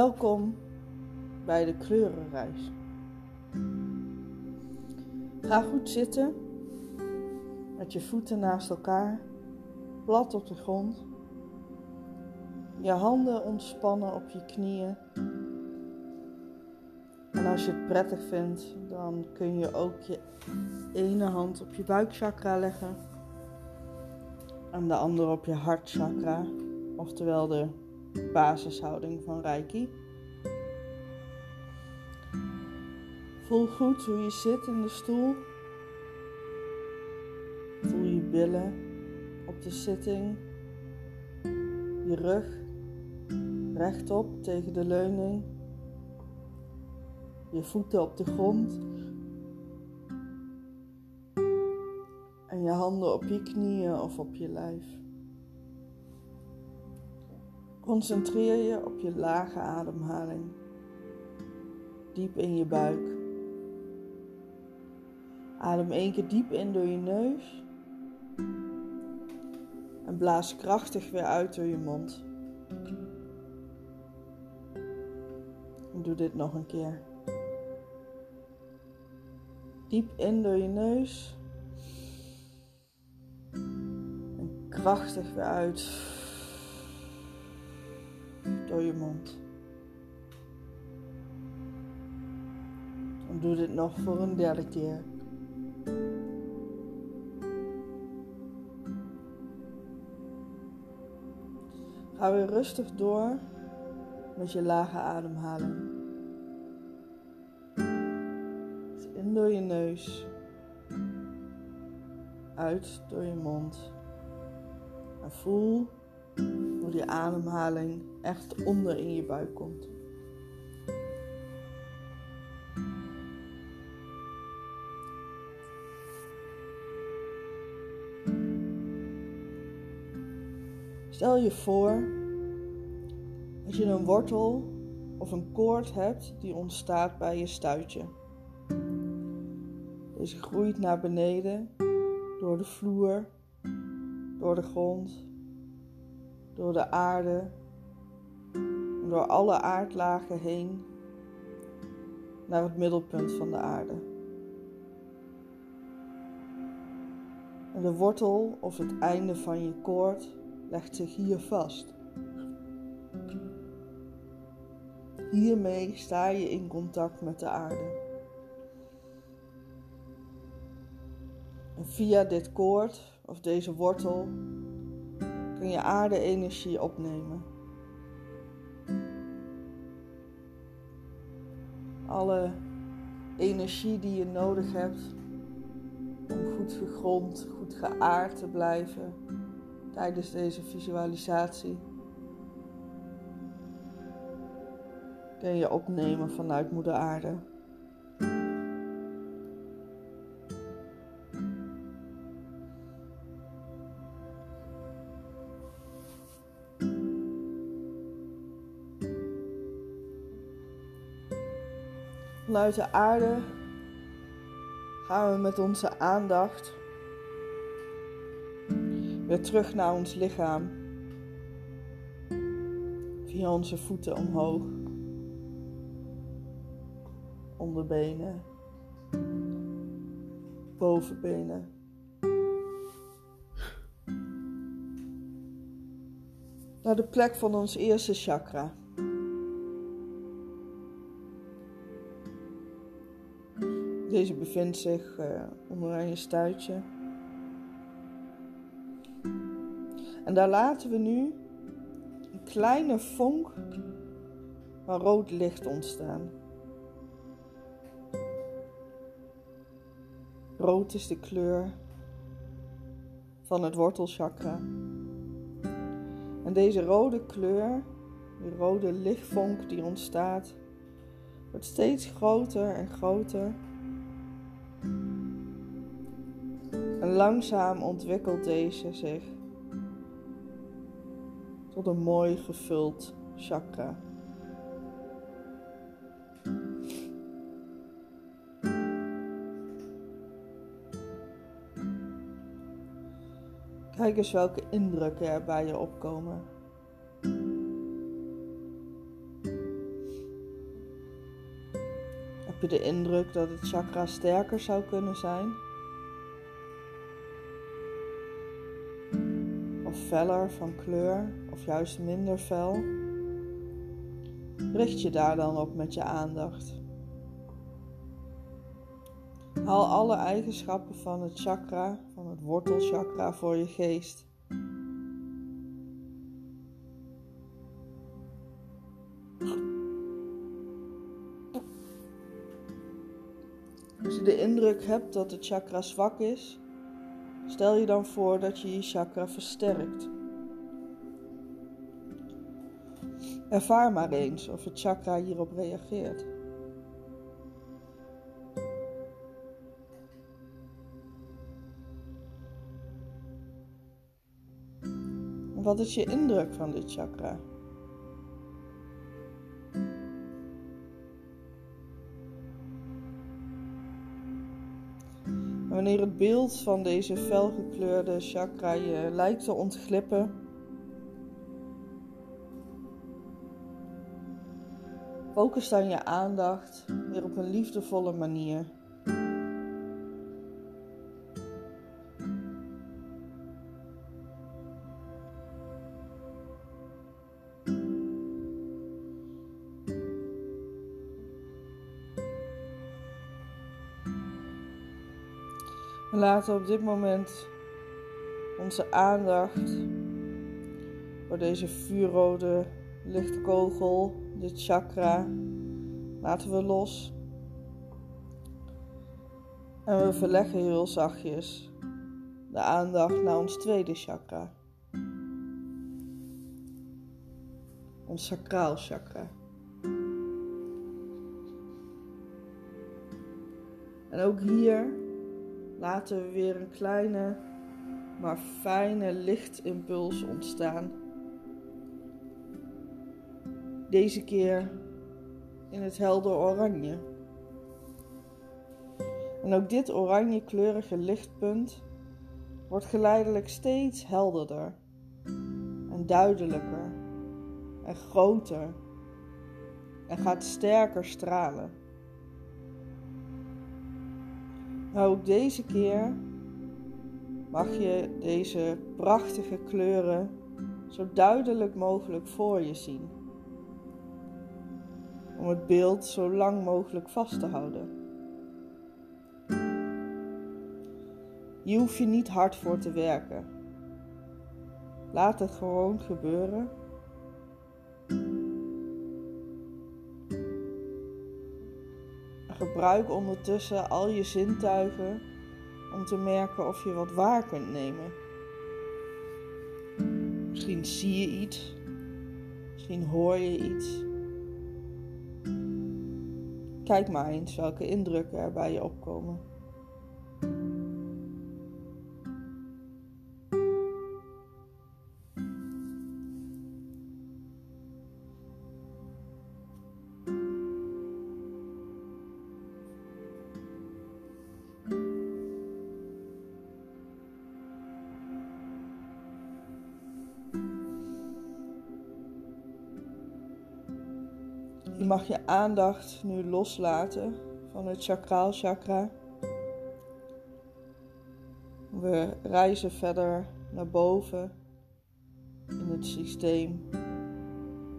Welkom bij de kleurenreis. Ga goed zitten met je voeten naast elkaar, plat op de grond. Je handen ontspannen op je knieën. En als je het prettig vindt, dan kun je ook je ene hand op je buikchakra leggen en de andere op je hartchakra, oftewel de basishouding van Reiki. Voel goed hoe je zit in de stoel. Voel je billen op de zitting, je rug rechtop tegen de leuning, je voeten op de grond en je handen op je knieën of op je lijf. Concentreer je op je lage ademhaling, diep in je buik. Adem één keer diep in door je neus en blaas krachtig weer uit door je mond. En doe dit nog een keer. Diep in door je neus en krachtig weer uit door je mond. En doe dit nog voor een derde keer. Ga weer rustig door met je lage ademhaling. Dus in door je neus, uit door je mond. En voel hoe die ademhaling echt onder in je buik komt. Stel je voor dat je een wortel of een koord hebt die ontstaat bij je stuitje. Deze groeit naar beneden door de vloer, door de grond, door de aarde, door alle aardlagen heen naar het middelpunt van de aarde. En de wortel of het einde van je koord legt zich hier vast. Hiermee sta je in contact met de aarde. En via dit koord of deze wortel kun je aarde-energie opnemen. Alle energie die je nodig hebt om goed gegrond, goed geaard te blijven tijdens deze visualisatie. Kun je opnemen vanuit Moeder Aarde. Vanuit de aarde gaan we met onze aandacht weer terug naar ons lichaam. Via onze voeten omhoog. Onderbenen. Bovenbenen. Naar de plek van ons eerste chakra. Deze bevindt zich uh, onderaan je stuitje. En daar laten we nu een kleine vonk van rood licht ontstaan. Rood is de kleur van het wortelchakra. En deze rode kleur, die rode lichtvonk die ontstaat, wordt steeds groter en groter. En langzaam ontwikkelt deze zich tot een mooi gevuld chakra. Kijk eens welke indrukken er bij je opkomen. Heb je de indruk dat het chakra sterker zou kunnen zijn? Feller van kleur, of juist minder fel? Richt je daar dan op met je aandacht. Haal alle eigenschappen van het chakra, van het wortelchakra voor je geest. Als je de indruk hebt dat het chakra zwak is, stel je dan voor dat je je chakra versterkt. Ervaar maar eens of het chakra hierop reageert. Wat is je indruk van dit chakra? Wanneer het beeld van deze felgekleurde chakra je lijkt te ontglippen, focus dan je aandacht weer op een liefdevolle manier. Laten op dit moment onze aandacht voor deze vuurrode lichtkogel, dit chakra, laten we los. En we verleggen heel zachtjes de aandacht naar ons tweede chakra. Ons sacraal chakra. En ook hier laten we weer een kleine, maar fijne lichtimpuls ontstaan. Deze keer in het helder oranje. En ook dit oranje kleurige lichtpunt wordt geleidelijk steeds helderder en duidelijker en groter en gaat sterker stralen. Maar ook deze keer mag je deze prachtige kleuren zo duidelijk mogelijk voor je zien. Om het beeld zo lang mogelijk vast te houden. Hier hoef je niet hard voor te werken. Laat het gewoon gebeuren. Gebruik ondertussen al je zintuigen om te merken of je wat waar kunt nemen. Misschien zie je iets, misschien hoor je iets. Kijk maar eens welke indrukken er bij je opkomen. Mag je aandacht nu loslaten van het chakraal chakra. We reizen verder naar boven in het systeem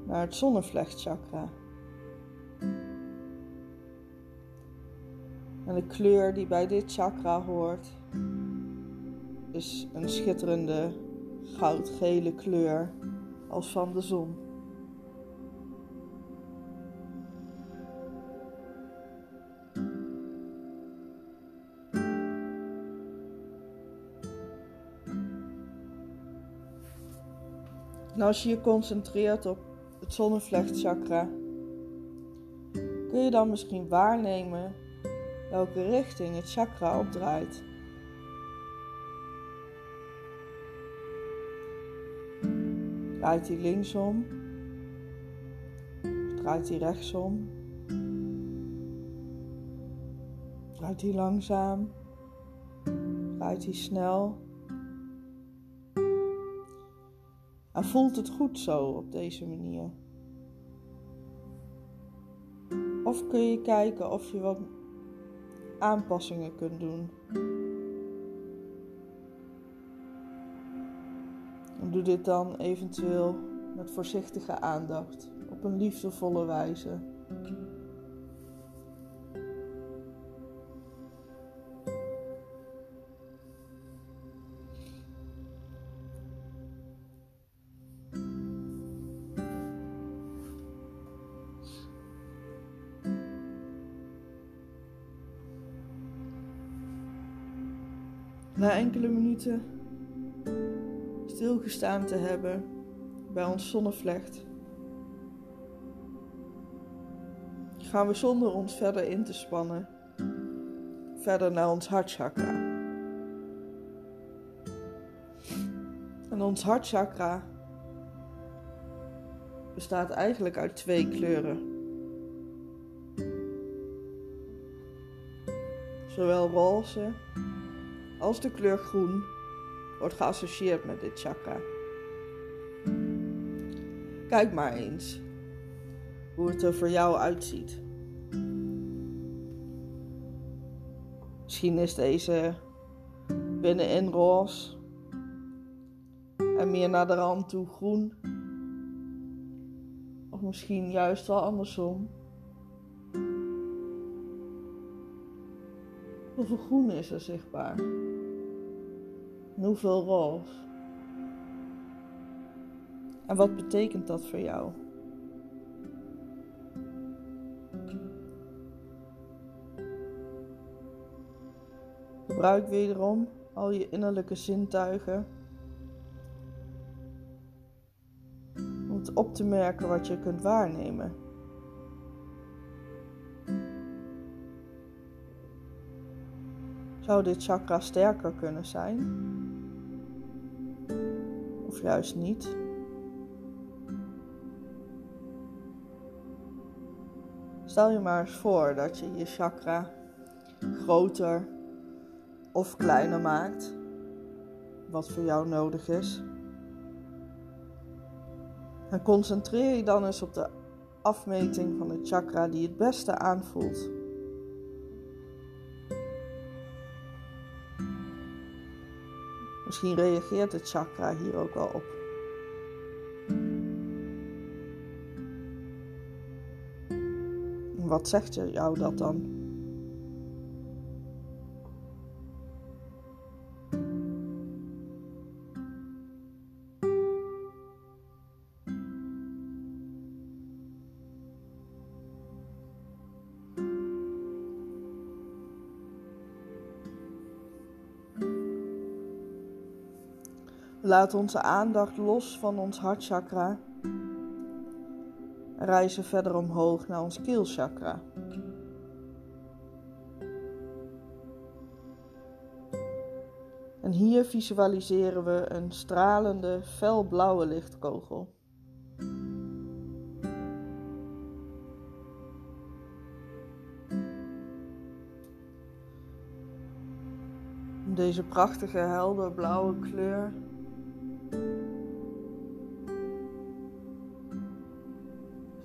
naar het zonnevlechtchakra. En de kleur die bij dit chakra hoort is een schitterende goudgele kleur als van de zon. Als je je concentreert op het zonnevlechtchakra, kun je dan misschien waarnemen welke richting het chakra opdraait. Draait hij linksom? Draait hij rechtsom? Draait hij langzaam? Draait hij snel? En voelt het goed zo op deze manier? Of kun je kijken of je wat aanpassingen kunt doen. En doe dit dan eventueel met voorzichtige aandacht, op een liefdevolle wijze. Na enkele minuten stilgestaan te hebben bij ons zonnevlecht, gaan we zonder ons verder in te spannen verder naar ons hartchakra. En ons hartchakra bestaat eigenlijk uit twee kleuren. Zowel roze als de kleur groen wordt geassocieerd met dit chakra. Kijk maar eens hoe het er voor jou uitziet. Misschien is deze binnenin roze en meer naar de rand toe groen. Of misschien juist wel andersom. Hoeveel groen is er zichtbaar? Hoeveel roze? En wat betekent dat voor jou? Gebruik wederom al je innerlijke zintuigen om op te merken wat je kunt waarnemen. Zou dit chakra sterker kunnen zijn? Of juist niet? Stel je maar eens voor dat je je chakra groter of kleiner maakt, wat voor jou nodig is. En concentreer je dan eens op de afmeting van het chakra die het beste aanvoelt. Misschien reageert het chakra hier ook wel op. Wat zegt jou dat dan? Laat onze aandacht los van ons hartchakra en reizen verder omhoog naar ons keelchakra. En hier visualiseren we een stralende, felblauwe lichtkogel. Deze prachtige helderblauwe kleur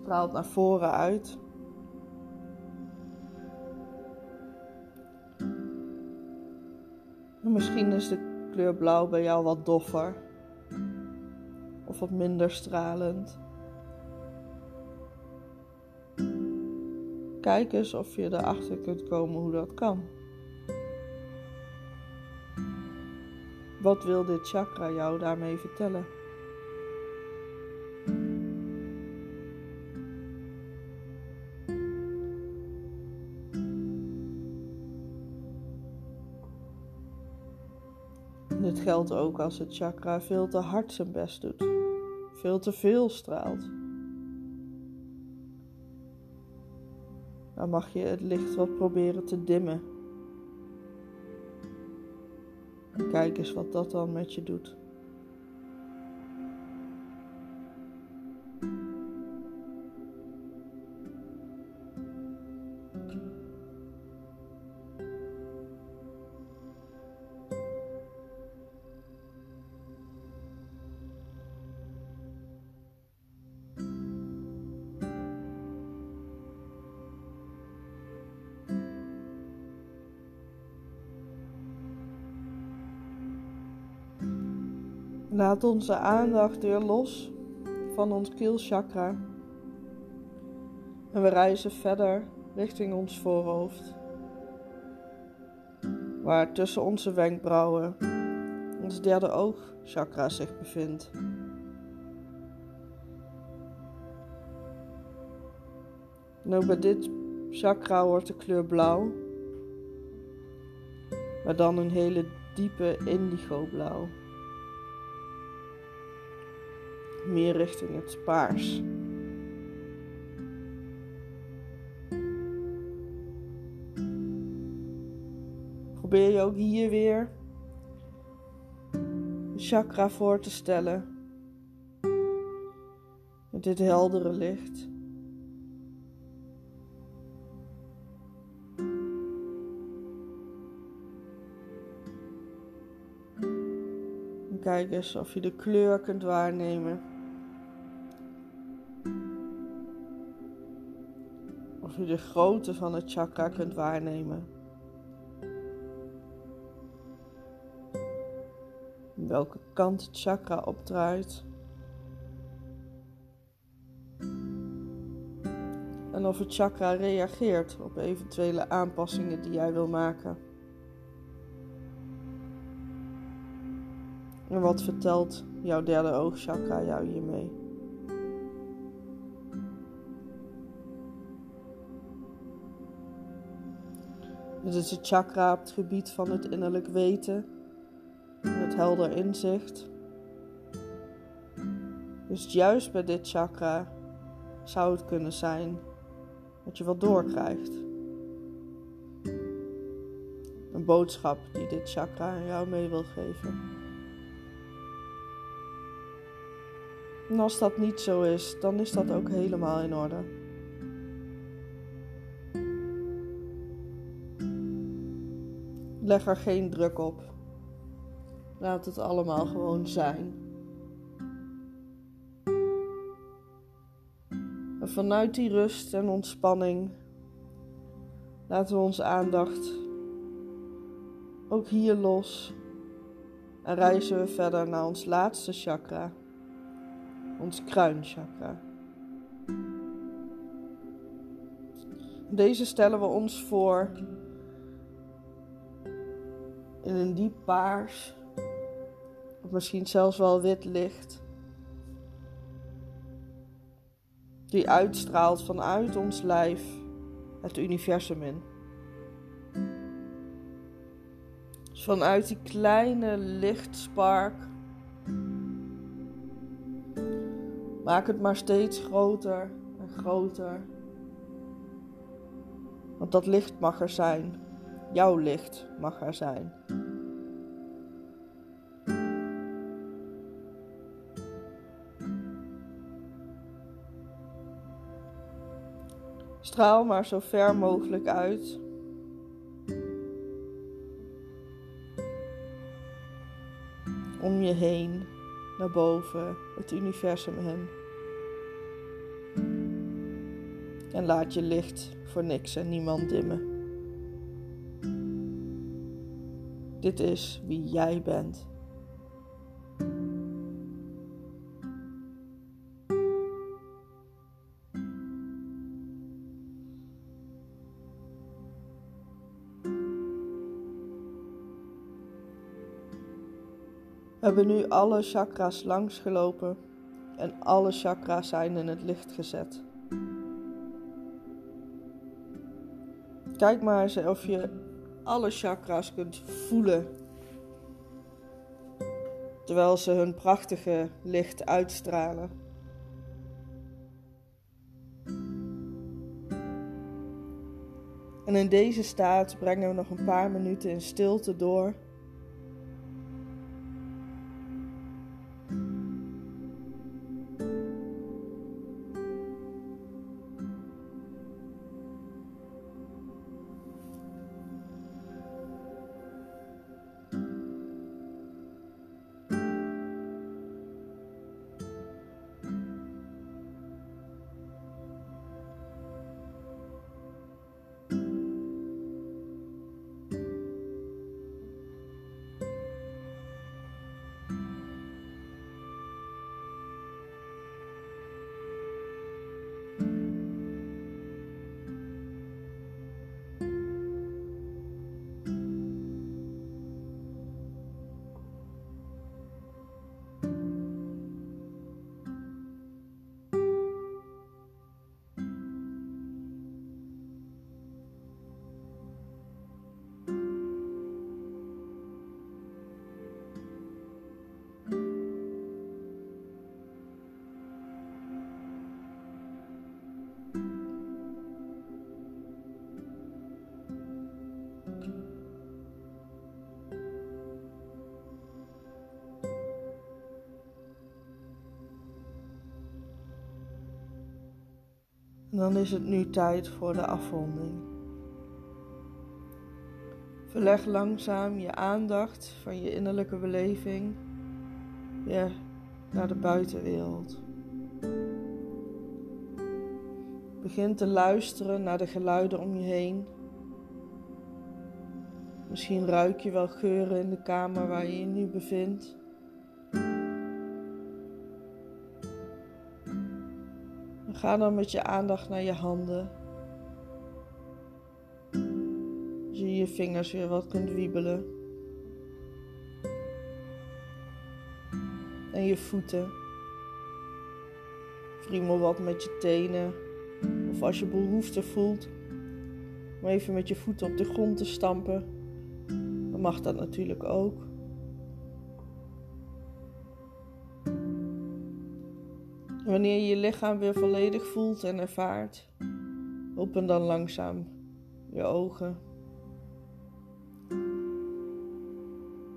straalt naar voren uit. En misschien is de kleur blauw bij jou wat doffer of wat minder stralend. Kijk eens of je erachter kunt komen hoe dat kan. Wat wil dit chakra jou daarmee vertellen? Geldt ook als het chakra veel te hard zijn best doet, veel te veel straalt. Dan mag je het licht wat proberen te dimmen. En kijk eens wat dat dan met je doet. Laat onze aandacht weer los van ons keelchakra. En we reizen verder richting ons voorhoofd. Waar tussen onze wenkbrauwen ons derde oogchakra zich bevindt. Nou, bij dit chakra wordt de kleur blauw, maar dan een hele diepe indigo blauw. Meer richting het paars. Probeer je ook hier weer een chakra voor te stellen. Met dit heldere licht. kijk eens of je de kleur kunt waarnemen. Je de grootte van het chakra kunt waarnemen. Welke kant het chakra opdraait. En of het chakra reageert op eventuele aanpassingen die jij wil maken. En wat vertelt jouw derde oogchakra jou hiermee? Dit is het chakra op het gebied van het innerlijk weten en het helder inzicht. Dus juist bij dit chakra zou het kunnen zijn dat je wat doorkrijgt. Een boodschap die dit chakra aan jou mee wil geven. En als dat niet zo is, dan is dat ook helemaal in orde. Leg er geen druk op. Laat het allemaal gewoon zijn. En vanuit die rust en ontspanning laten we onze aandacht ook hier los en reizen we verder naar ons laatste chakra ons kruinchakra. Deze stellen we ons voor in een diep paars, of misschien zelfs wel wit licht, die uitstraalt vanuit ons lijf het universum in. Dus vanuit die kleine lichtspark Maak het maar steeds groter en groter. Want dat licht mag er zijn. Jouw licht mag er zijn. Straal maar zo ver mogelijk uit. Om je heen naar boven, het universum in. En laat je licht voor niks en niemand dimmen. Dit is wie jij bent. We hebben nu alle chakras langsgelopen en alle chakras zijn in het licht gezet. Kijk maar eens of je alle chakras kunt voelen. Terwijl ze hun prachtige licht uitstralen. En in deze staat brengen we nog een paar minuten in stilte door. Dan is het nu tijd voor de afronding. Verleg langzaam je aandacht van je innerlijke beleving weer naar de buitenwereld. Begin te luisteren naar de geluiden om je heen. Misschien ruik je wel geuren in de kamer waar je je nu bevindt. Ga dan met je aandacht naar je handen. Als je je vingers weer wat kunt wiebelen. En je voeten. Friemel wat met je tenen. Of als je behoefte voelt om even met je voeten op de grond te stampen, dan mag dat natuurlijk ook. Wanneer je je lichaam weer volledig voelt en ervaart, open dan langzaam je ogen.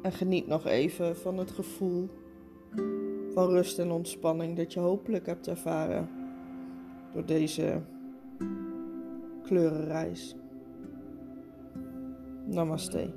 En geniet nog even van het gevoel van rust en ontspanning dat je hopelijk hebt ervaren door deze kleurenreis. Namaste.